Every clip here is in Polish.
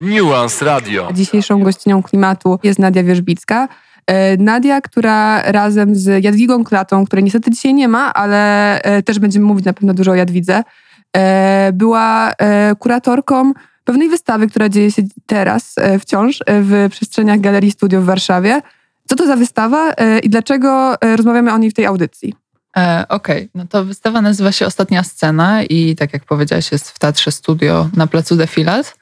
Nuance Radio. Dzisiejszą gościnią klimatu jest Nadia Wierzbicka. E, Nadia, która razem z Jadwigą Klatą, której niestety dzisiaj nie ma, ale e, też będziemy mówić na pewno dużo o Jadwidze, e, była kuratorką pewnej wystawy, która dzieje się teraz wciąż w przestrzeniach Galerii Studio w Warszawie. Co to za wystawa i dlaczego rozmawiamy o niej w tej audycji? E, Okej, okay. no to wystawa nazywa się Ostatnia Scena i tak jak powiedziałaś jest w Teatrze Studio na placu Defilat.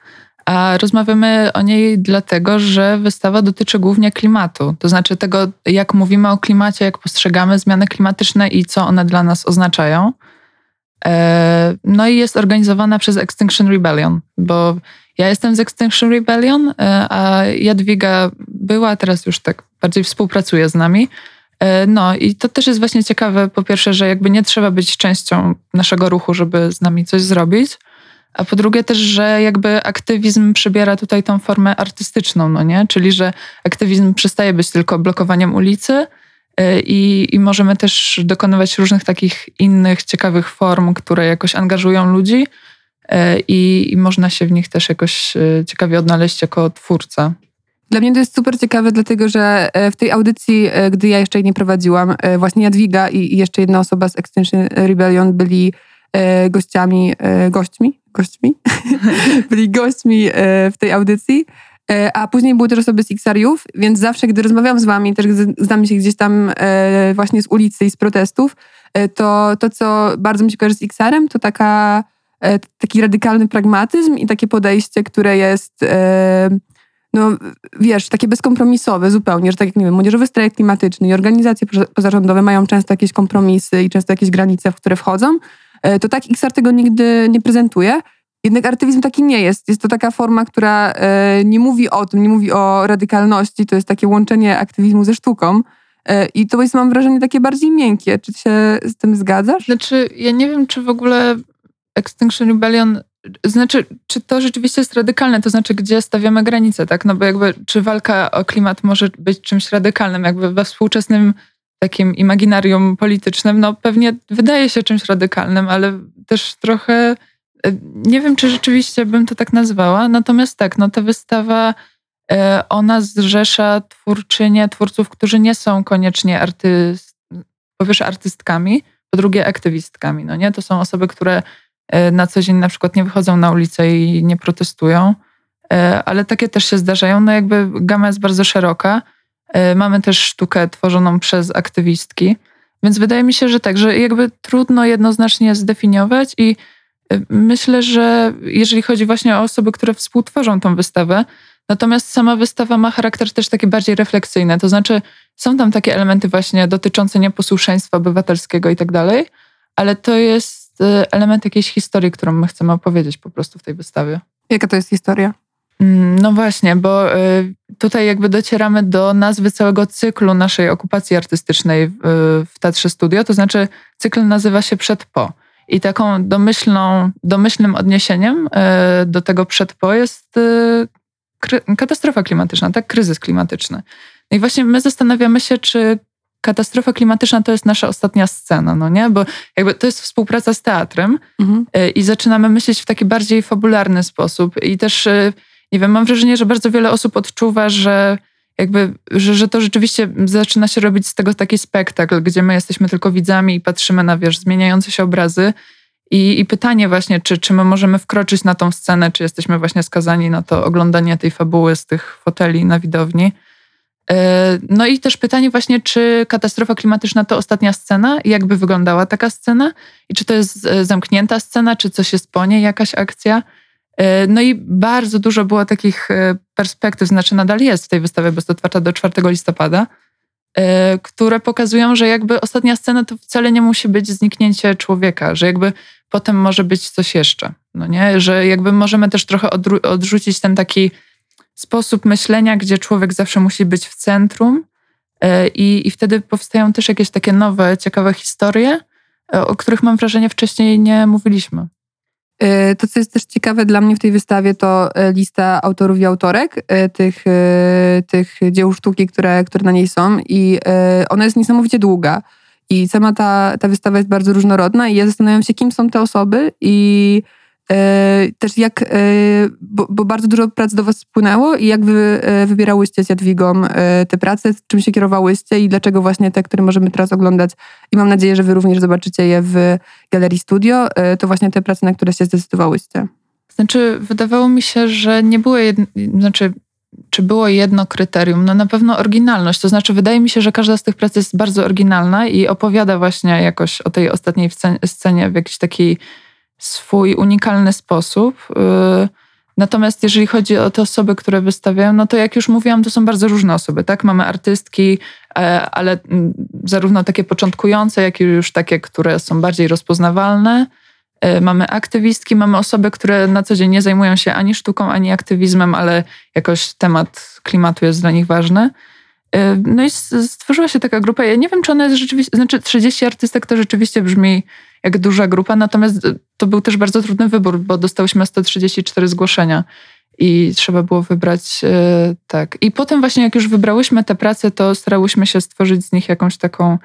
A rozmawiamy o niej dlatego, że wystawa dotyczy głównie klimatu. To znaczy tego, jak mówimy o klimacie, jak postrzegamy zmiany klimatyczne i co one dla nas oznaczają. E, no i jest organizowana przez Extinction Rebellion, bo ja jestem z Extinction Rebellion, e, a Jadwiga była, teraz już tak bardziej współpracuje z nami. E, no i to też jest właśnie ciekawe, po pierwsze, że jakby nie trzeba być częścią naszego ruchu, żeby z nami coś zrobić, a po drugie też, że jakby aktywizm przybiera tutaj tą formę artystyczną, no nie? Czyli, że aktywizm przestaje być tylko blokowaniem ulicy e, i, i możemy też dokonywać różnych takich innych ciekawych form, które jakoś angażują ludzi e, i, i można się w nich też jakoś ciekawie odnaleźć jako twórca. Dla mnie to jest super ciekawe, dlatego że w tej audycji, gdy ja jeszcze jej nie prowadziłam, właśnie Jadwiga i jeszcze jedna osoba z Extinction Rebellion byli gościami, gośćmi, gośćmi, byli gośćmi w tej audycji, a później były też osoby z Xariów, więc zawsze, gdy rozmawiam z wami, też znamy się gdzieś tam właśnie z ulicy i z protestów, to to, co bardzo mi się kojarzy z Xarem, to taka, taki radykalny pragmatyzm i takie podejście, które jest no wiesz, takie bezkompromisowe zupełnie, że tak jak, nie wiem, młodzieżowy strajk klimatyczny i organizacje pozarządowe mają często jakieś kompromisy i często jakieś granice, w które wchodzą, e, to tak XR tego nigdy nie prezentuje. Jednak artywizm taki nie jest. Jest to taka forma, która e, nie mówi o tym, nie mówi o radykalności. To jest takie łączenie aktywizmu ze sztuką. E, I to jest, mam wrażenie, takie bardziej miękkie. Czy ty się z tym zgadzasz? Znaczy, ja nie wiem, czy w ogóle Extinction Rebellion znaczy, czy to rzeczywiście jest radykalne? To znaczy, gdzie stawiamy granice, tak? No bo jakby, czy walka o klimat może być czymś radykalnym? Jakby we współczesnym takim imaginarium politycznym, no pewnie wydaje się czymś radykalnym, ale też trochę e, nie wiem, czy rzeczywiście bym to tak nazwała. Natomiast tak, no ta wystawa, e, ona zrzesza twórczynie, twórców, którzy nie są koniecznie artyst, po artystkami, po drugie aktywistkami, no nie? To są osoby, które E, na co dzień na przykład nie wychodzą na ulicę i nie protestują, ale takie też się zdarzają. No jakby gama jest bardzo szeroka. E, mamy też sztukę tworzoną przez aktywistki, więc wydaje mi się, że tak, że jakby trudno jednoznacznie zdefiniować i myślę, że jeżeli chodzi właśnie o osoby, które współtworzą tą wystawę, natomiast sama wystawa ma charakter też taki bardziej refleksyjny, to znaczy są tam takie elementy właśnie dotyczące nieposłuszeństwa obywatelskiego i tak dalej, ale to jest Y, element jakiejś historii, którą my chcemy opowiedzieć po prostu w tej wystawie. Jaka to jest historia? Mm, no właśnie, bo y, tutaj jakby docieramy do nazwy całego cyklu naszej okupacji artystycznej y, w Teatrze Studio, to znaczy cykl nazywa się Przed Po. I taką domyślną, domyślnym odniesieniem do tego przed po jest katastrofa klimatyczna, tak? Kryzys klimatyczny. No i właśnie my zastanawiamy się, czy katastrofa klimatyczna to jest nasza ostatnia scena, no nie? Bo jakby to jest współpraca z teatrem mhm. Y, i zaczynamy myśleć w taki bardziej fabularny sposób. I też, y, nie wiem, mam wrażenie, że bardzo wiele osób odczuwa, że jakby, że, że to rzeczywiście zaczyna się robić z tego taki spektakl, gdzie my jesteśmy tylko widzami i patrzymy na, wiesz, zmieniające się obrazy. I, I, pytanie właśnie, czy, czy my możemy wkroczyć na tą scenę, czy jesteśmy właśnie skazani na to oglądanie tej fabuły z tych foteli na widowni. E, no i też pytanie właśnie, czy katastrofa klimatyczna to ostatnia scena? Jakby wyglądała taka scena? I czy to jest e, zamknięta scena, czy coś jest po niej, jakaś akcja? E, no i bardzo dużo było takich perspektyw, znaczy nadal jest w tej wystawie, bo jest otwarta do 4 listopada, które pokazują, że jakby ostatnia scena to wcale nie musi być zniknięcie człowieka, że jakby potem może być coś jeszcze, no nie? Że jakby możemy też trochę odrzucić ten taki sposób myślenia, gdzie człowiek zawsze musi być w centrum. E, I, I wtedy powstają też jakieś takie nowe, ciekawe historie, e, o których mam wrażenie wcześniej nie mówiliśmy. E, to, co jest też ciekawe dla mnie w tej wystawie, to lista autorów i autorek tych, tych dzieł sztuki, które, które na niej są. I ona jest niesamowicie długa. I sama ta, ta wystawa jest bardzo różnorodna. I ja zastanawiam się, kim są te osoby i też jak, bo, bo, bardzo dużo prac do was spłynęło i jak wy wybierałyście z Jadwigą te prace, czym się kierowałyście i dlaczego właśnie te, które możemy teraz oglądać i mam nadzieję, że wy również zobaczycie je w Galerii Studio, to właśnie te prace, na które się zdecydowałyście. Znaczy, wydawało mi się, że nie było jedno, znaczy czy było jedno kryterium? No na pewno oryginalność. To znaczy, wydaje mi się, że każda z tych prac jest bardzo oryginalna i opowiada właśnie jakoś o tej ostatniej scenie w jakiś taki swój unikalny sposób. Y, natomiast jeżeli chodzi o te osoby, które wystawiają, no to jak już mówiłam, to są bardzo różne osoby, tak? Mamy artystki, e, ale mm, zarówno takie początkujące, jak i już takie, które są bardziej rozpoznawalne. E, mamy aktywistki, mamy osoby, które na co dzień nie zajmują się ani sztuką, ani aktywizmem, ale jakoś temat klimatu jest dla nich ważny. E, no i stworzyła się taka grupa. Ja nie wiem, czy ona jest rzeczywiście, znaczy 30 artystek to rzeczywiście brzmi jak duża grupa, natomiast to był też bardzo trudny wybór, bo dostałyśmy 134 zgłoszenia i trzeba było wybrać e, tak. I potem właśnie jak już wybrałyśmy te prace, to starałyśmy się stworzyć z nich jakąś taką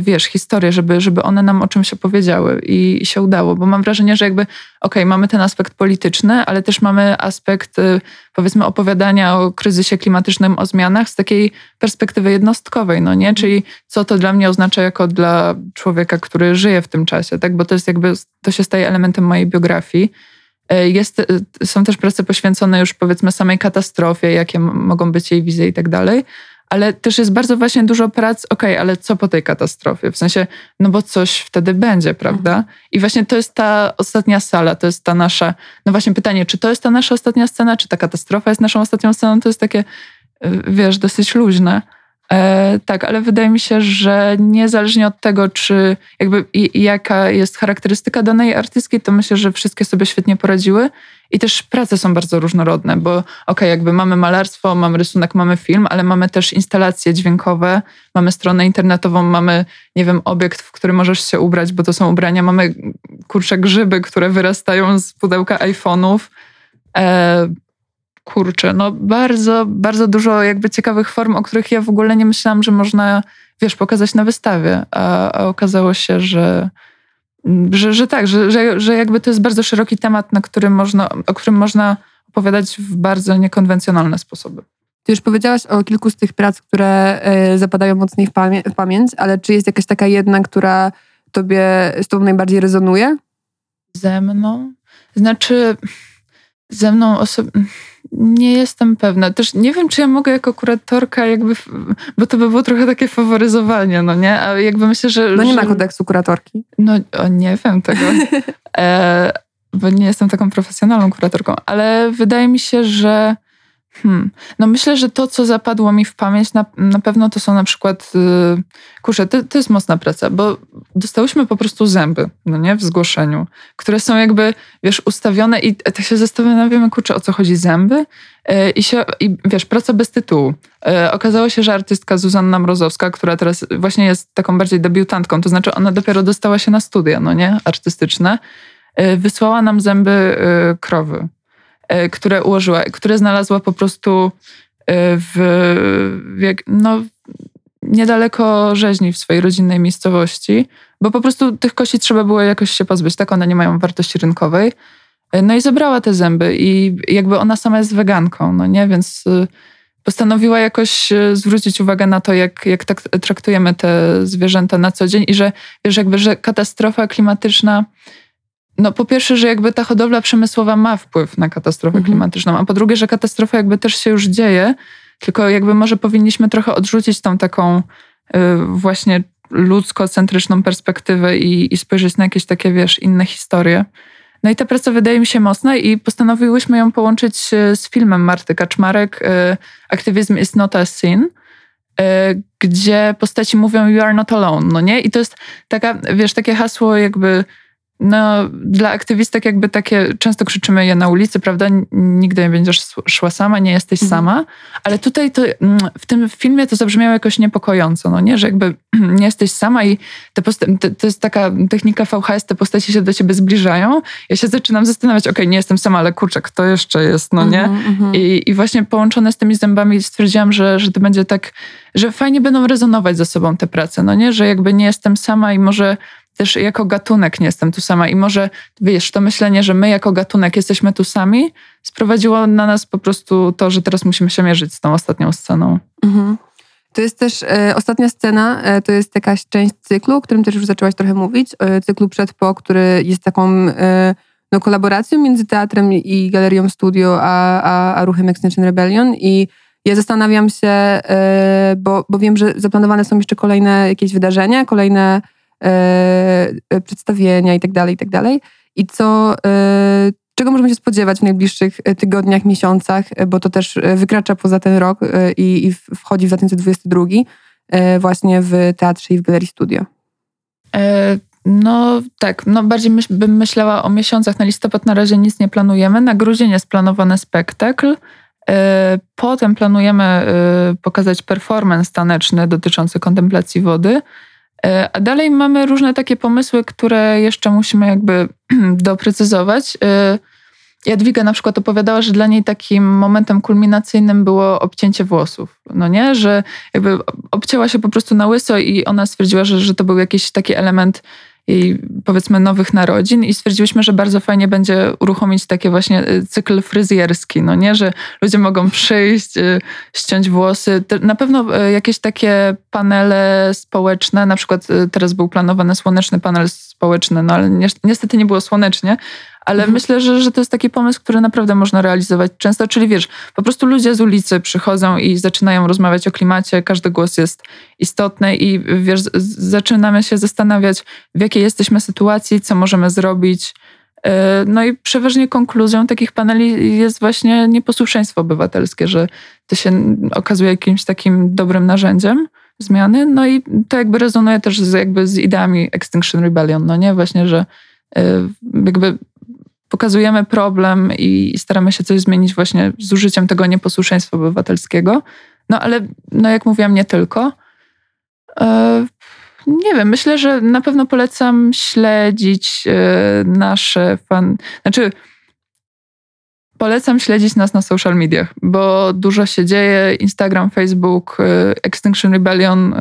wiesz, historię, żeby, żeby one nam o czymś opowiedziały i, się udało, bo mam wrażenie, że jakby, okej, okay, mamy ten aspekt polityczny, ale też mamy aspekt, y, powiedzmy, opowiadania o kryzysie klimatycznym, o zmianach z takiej perspektywy jednostkowej, no nie? Czyli co to dla mnie oznacza jako dla człowieka, który żyje w tym czasie, tak? Bo to jest jakby, to się staje elementem mojej biografii. Y, jest, są też prace poświęcone już powiedzmy samej katastrofie, jakie mogą być jej wizje i tak dalej, ale też jest bardzo właśnie dużo prac, okej, okay, ale co po tej katastrofie? W sensie, no bo coś wtedy będzie, prawda? Mhm. I właśnie to jest ta ostatnia sala, to jest ta nasza, no właśnie pytanie, czy to jest ta nasza ostatnia scena, czy ta katastrofa jest naszą ostatnią sceną? To jest takie, y, wiesz, dosyć luźne. E, tak, ale wydaje mi się, że niezależnie od tego, czy jakby i, jaka jest charakterystyka danej artystki, to myślę, że wszystkie sobie świetnie poradziły. I też prace są bardzo różnorodne, bo okej, okay, jakby mamy malarstwo, mamy rysunek, mamy film, ale mamy też instalacje dźwiękowe, mamy stronę internetową, mamy, nie wiem, obiekt, w który możesz się ubrać, bo to są ubrania, mamy kurcze grzyby, które wyrastają z pudełka iPhone'ów. E, kurczę, no bardzo, bardzo dużo jakby ciekawych form, o których ja w ogóle nie myślałam, że można, wiesz, pokazać na wystawie, a, a okazało się, że, że, że tak, że, że, że jakby to jest bardzo szeroki temat, na którym można, o którym można opowiadać w bardzo niekonwencjonalne sposoby. Ty już powiedziałaś o kilku z tych prac, które y, zapadają mocniej w, pamię w pamięć, ale czy jest jakaś taka jedna, która tobie z tobą najbardziej rezonuje? Ze mną? Znaczy, ze mną osobiście nie jestem pewna. Też nie wiem, czy ja mogę jako kuratorka jakby, bo to by było trochę takie faworyzowanie, no nie? A jakby myślę, że... No nie że, ma kodeksu kuratorki. No o, nie wiem tego, e, bo nie jestem taką profesjonalną kuratorką, ale wydaje mi się, że Hmm. No myślę, że to, co zapadło mi w pamięć, na, na pewno to są na przykład, yy, kurczę, to, to jest mocna praca, bo dostałyśmy po prostu zęby, no nie, w zgłoszeniu, które są jakby, wiesz, ustawione i tak się zastanawiamy, kurczę, o co chodzi zęby yy, i się, i wiesz, praca bez tytułu. Yy, okazało się, że artystka Zuzanna Mrozowska, która teraz właśnie jest taką bardziej debiutantką, to znaczy ona dopiero dostała się na studia, no nie, artystyczne, wysłała nam zęby krowy E, które ułożyła, które znalazła po prostu e, w, w no, niedaleko rzeźni w swojej rodzinnej miejscowości, bo po prostu tych kości trzeba było jakoś się pozbyć, tak one nie mają wartości rynkowej. E, no i zebrała te zęby i jakby ona sama jest weganką, no nie, więc postanowiła jakoś zwrócić uwagę na to, jak, jak tak traktujemy te zwierzęta na co dzień i że, wiesz, jakby, że katastrofa klimatyczna no po pierwsze, że jakby ta hodowla przemysłowa ma wpływ na katastrofę mhm. klimatyczną, a po drugie, że katastrofa jakby też się już dzieje, tylko jakby może powinniśmy trochę odrzucić tą taką y, właśnie ludzko-centryczną perspektywę i, i spojrzeć na jakieś takie, wiesz, inne historie. No i ta praca wydaje mi się mocna i postanowiłyśmy ją połączyć y, z filmem Marty Kaczmarek y, Activism is not a sin, gdzie postaci mówią you are not alone, no nie? I to jest taka, wiesz, takie hasło jakby no, dla aktywistek jakby takie, często krzyczymy je na ulicy, prawda? Nigdy nie będziesz szła sama, nie jesteś mhm. sama. Ale tutaj to, mm, w tym filmie to zabrzmiało jakoś niepokojąco, no nie? Że jakby nie jesteś sama i te to jest taka technika VHS, te postaci się do ciebie zbliżają. Ja się zaczynam zastanawiać, okej, okay, nie jestem sama, ale kurczę, kto jeszcze jest, no nie? Mhm, mhm. I, I właśnie połączone z tymi zębami stwierdziłam, że, że to będzie tak, że fajnie będą rezonować ze sobą te prace, no nie? Że jakby nie jestem sama i może też jako gatunek nie jestem tu sama. I może, wiesz, to myślenie, że my jako gatunek jesteśmy tu sami, sprowadziło na nas po prostu to, że teraz musimy się mierzyć z tą ostatnią sceną. Mhm. To jest też e, ostatnia scena, e, to jest jakaś część cyklu, o którym też już zaczęłaś trochę mówić, e, cyklu przed po, który jest taką e, no, kolaboracją między teatrem i galerią studio, a, a, a ruchem Extinction Rebellion i ja zastanawiam się, e, bo, bo wiem, że zaplanowane są jeszcze kolejne jakieś wydarzenia, kolejne przedstawienia i tak dalej, i tak. I co, czego możemy się spodziewać w najbliższych tygodniach, miesiącach, bo to też wykracza poza ten rok i, i wchodzi w 2022 właśnie w teatrze i w galerii studio. No tak, no bardziej myś, bym myślała o miesiącach. Na listopad na razie nic nie planujemy. Na grudzień jest planowany spektakl. E, potem planujemy e, pokazać performance taneczny dotyczący kontemplacji wody. E, a dalej mamy różne takie pomysły, które jeszcze musimy jakby doprecyzować. Jadwiga na przykład opowiadała, że dla niej takim momentem kulminacyjnym było obcięcie włosów. No nie, że jakby obcięła się po prostu na łyso i ona stwierdziła, że, że to był jakiś taki element jej powiedzmy nowych narodzin i stwierdziłyśmy, że bardzo fajnie będzie uruchomić takie właśnie y, cykl fryzjerski, no nie, że ludzie mogą przyjść, y, ściąć włosy. Na pewno y, jakieś takie panele społeczne, na przykład teraz był planowany słoneczny panel społeczny, no ale niestety nie było słonecznie, ale mhm. myślę, że, że to jest taki pomysł, który naprawdę można realizować często. Czyli wiesz, po prostu ludzie z ulicy przychodzą i zaczynają rozmawiać o klimacie, każdy głos jest istotny i wiesz, zaczynamy się zastanawiać, w jakiej jesteśmy sytuacji, co możemy zrobić. E, no i przeważnie konkluzją takich paneli jest właśnie nieposłuszeństwo obywatelskie, że to się okazuje jakimś takim dobrym narzędziem zmiany. No i to jakby rezonuje też z, jakby z ideami Extinction Rebellion, no nie? Właśnie, że e, jakby pokazujemy problem i staramy się coś zmienić właśnie z użyciem tego nieposłuszeństwa obywatelskiego. No ale, no jak mówiłam, nie tylko. E, nie wiem, myślę, że na pewno polecam śledzić e, nasze fan. Znaczy, polecam śledzić nas na social mediach, bo dużo się dzieje. Instagram, Facebook, e, Extinction Rebellion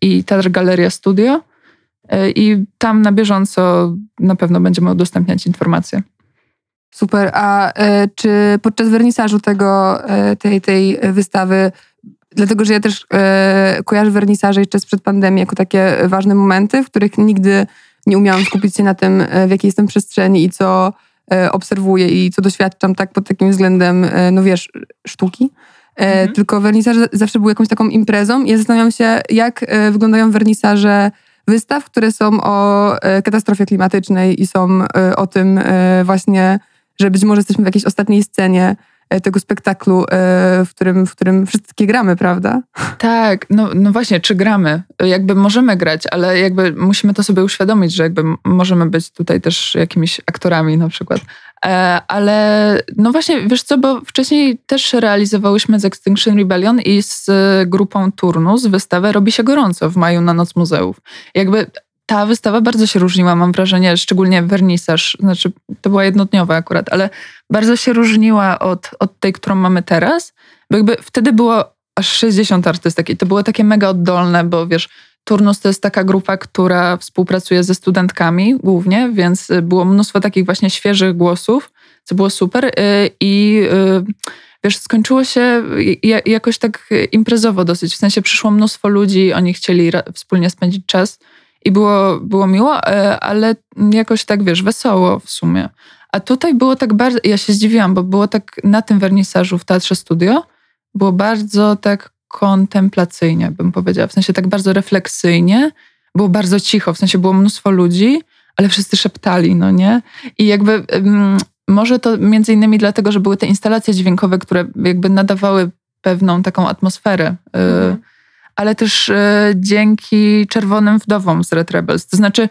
i Teatr Galeria Studio. I tam na bieżąco na pewno będziemy udostępniać informacje. Super. A czy podczas wernisażu tego, tej, tej wystawy, dlatego że ja też e, kojarzę wernisaże jeszcze sprzed pandemii jako takie ważne momenty, w których nigdy nie umiałam skupić się na tym, w jakiej jestem przestrzeni i co obserwuję i co doświadczam tak pod takim względem, e, no wiesz, sztuki. Mhm. Tylko wernisaże zawsze były jakąś taką imprezą. Ja zastanawiam się, jak wyglądają wernisaże wystaw, które są o katastrofie klimatycznej i są o tym właśnie że być może jesteśmy w jakiejś ostatniej scenie e, tego spektaklu, e, w którym, w którym wszystkie gramy, prawda? Tak, no, no właśnie, czy gramy? Jakby możemy grać, ale jakby musimy to sobie uświadomić, że jakby możemy być tutaj też jakimiś aktorami na przykład. E, ale no właśnie, wiesz co, bo wcześniej też realizowałyśmy z Extinction Rebellion i z grupą Turnus wystawę Robi się gorąco w maju na Noc Muzeów. Jakby ta wystawa bardzo się różniła, mam wrażenie, szczególnie wernisaż, znaczy to była jednodniowa akurat, ale bardzo się różniła od, od tej, którą mamy teraz, bo jakby wtedy było aż 60 artystek i to było takie mega oddolne, bo wiesz, Turnus to jest taka grupa, która współpracuje ze studentkami głównie, więc było mnóstwo takich właśnie świeżych głosów, co było super y, i y, wiesz, skończyło się jakoś tak imprezowo dosyć, w sensie przyszło mnóstwo ludzi, oni chcieli wspólnie spędzić czas i było, było miło, e, ale jakoś tak, wiesz, wesoło w sumie. A tutaj było tak bardzo, ja się zdziwiłam, bo było tak na tym wernisażu w Teatrze Studio, było bardzo tak kontemplacyjnie, bym powiedziała, w sensie tak bardzo refleksyjnie, było bardzo cicho, w sensie było mnóstwo ludzi, ale wszyscy szeptali, no nie? I jakby um, może to między innymi dlatego, że były te instalacje dźwiękowe, które jakby nadawały pewną taką atmosferę. Y, mhm ale też e, dzięki Czerwonym Wdowom z Red Rebels. To znaczy,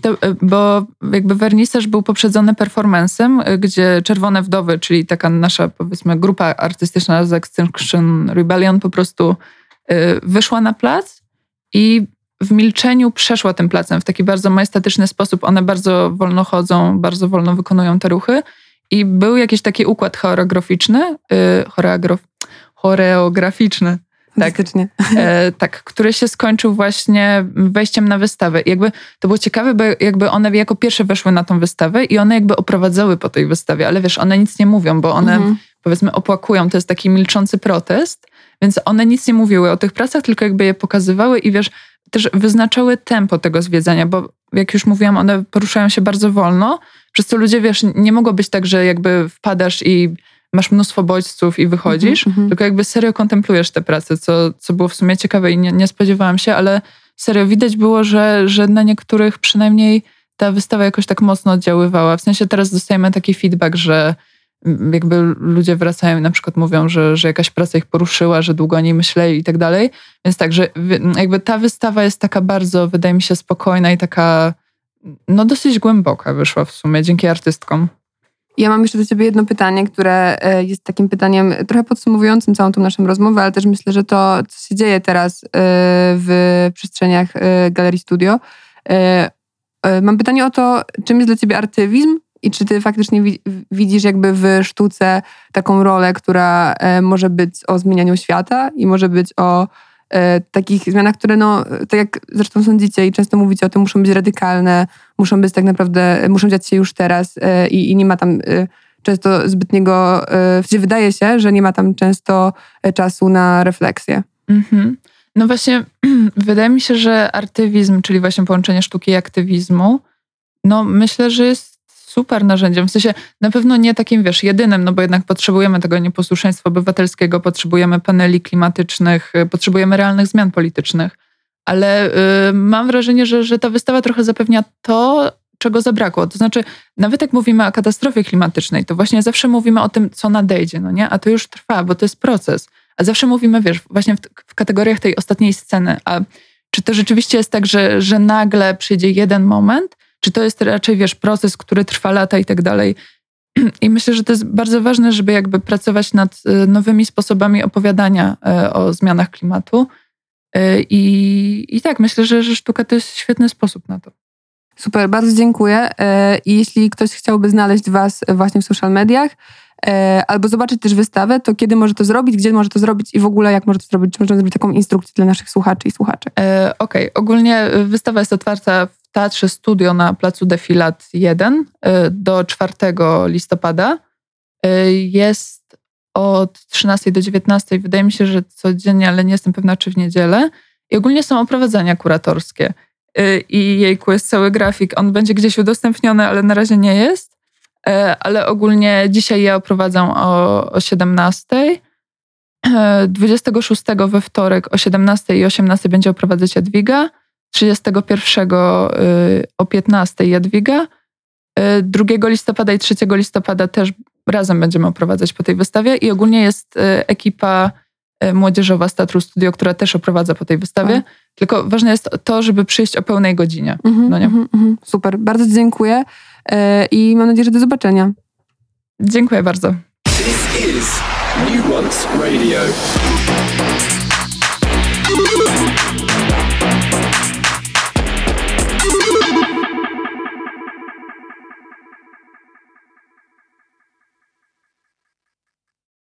to, e, bo jakby wernisaż był poprzedzony performancem, e, gdzie Czerwone Wdowy, czyli taka nasza powiedzmy grupa artystyczna z Extinction Rebellion po prostu wyszła na plac i w milczeniu przeszła tym placem w taki bardzo majestatyczny sposób. One bardzo wolno chodzą, bardzo wolno wykonują te ruchy i był jakiś taki układ choreograficzny, choreograf, choreograficzny, Fantastycznie. E, tak, który się skończył właśnie wejściem na wystawę. I jakby to było ciekawe, bo jakby one jako pierwsze weszły na tą wystawę i one jakby oprowadzały po tej wystawie, ale wiesz, one nic nie mówią, bo one mhm. powiedzmy opłakują, to jest taki milczący protest, więc one nic nie mówiły o tych pracach, tylko jakby je pokazywały i wiesz, też wyznaczały tempo tego zwiedzania, bo jak już mówiłam, one poruszają się bardzo wolno, przez co ludzie, wiesz, nie mogło być tak, że jakby wpadasz i masz mnóstwo bodźców i wychodzisz, mm -hmm. tylko jakby serio kontemplujesz te prace, co, co było w sumie ciekawe i nie, nie spodziewałam się, ale serio widać było, że, że na niektórych przynajmniej ta wystawa jakoś tak mocno oddziaływała. W sensie teraz dostajemy taki feedback, że jakby ludzie wracają i na przykład mówią, że, że jakaś praca ich poruszyła, że długo o niej myśleli i tak dalej. Więc tak, że jakby ta wystawa jest taka bardzo, wydaje mi się, spokojna i taka no dosyć głęboka wyszła w sumie dzięki artystkom. Ja mam jeszcze do Ciebie jedno pytanie, które e, jest takim pytaniem trochę podsumowującym całą tą naszą rozmowę, ale też myślę, że to, co się dzieje teraz e, w przestrzeniach e, Galerii Studio. Mam pytanie o to, czym jest dla Ciebie artywizm i czy Ty faktycznie widzisz jakby w sztuce taką rolę, która może być o zmienianiu świata i może być o takich zmianach, które no, tak jak zresztą sądzicie i często mówicie o tym, muszą być radykalne, muszą być tak naprawdę, muszą dziać się już teraz e, i, i nie ma tam e, często zbytniego, gdzie wydaje się, że nie ma tam często czasu na refleksję. Mhm. No właśnie, wydaje mi się, że artywizm, czyli właśnie połączenie sztuki i aktywizmu, no myślę, że jest super narzędziem. W sensie na pewno nie takim, wiesz, jedynym, no bo jednak potrzebujemy tego nieposłuszeństwa obywatelskiego, potrzebujemy paneli klimatycznych, y, potrzebujemy realnych zmian politycznych. Ale y, mam wrażenie, że, że ta wystawa trochę zapewnia to, czego zabrakło. To znaczy, nawet jak mówimy o katastrofie klimatycznej, to właśnie zawsze mówimy o tym, co nadejdzie, no nie? A to już trwa, bo to jest proces. A zawsze mówimy, wiesz, właśnie w, w kategoriach tej ostatniej sceny. A czy to rzeczywiście jest tak, że, że nagle przyjdzie jeden moment, czy to jest raczej, wiesz, proces, który trwa lata i tak dalej. I myślę, że to jest bardzo ważne, żeby jakby pracować nad y, nowymi sposobami opowiadania y, o zmianach klimatu. Y, I, i tak, myślę, że, że sztuka to jest świetny sposób na to. Super, bardzo dziękuję. I jeśli ktoś chciałby znaleźć Was właśnie w social mediach, albo zobaczyć też wystawę, to kiedy może to zrobić, gdzie może to zrobić i w ogóle jak może to zrobić? Czy możemy zrobić taką instrukcję dla naszych słuchaczy i słuchaczek? Okej, okay. ogólnie wystawa jest otwarta Teatrze Studio na placu Defilat 1 y, do 4 listopada. Y, jest od 13 do 19. Wydaje mi się, że codziennie, ale nie jestem pewna, czy w niedzielę. I ogólnie są oprowadzania kuratorskie. Y, I jejku, jest cały grafik. On będzie gdzieś udostępniony, ale na razie nie jest. Ale ogólnie dzisiaj ja oprowadzam o, o 17. 26 we wtorek o 17 i 18 będzie oprowadzać Jadwiga. 31 y, o 15 Jadwiga. 2 y, listopada i 3 listopada też razem będziemy oprowadzać po tej wystawie i ogólnie jest y, ekipa młodzieżowa z Teatru Studio, która też oprowadza po tej wystawie. Tak. Tylko ważne jest to, żeby przyjść o pełnej godzinie. Mm-hmm, no nie? Mm-hmm, super, bardzo dziękuję i mam nadzieję, że do zobaczenia. Dziękuję bardzo. This is New Radio.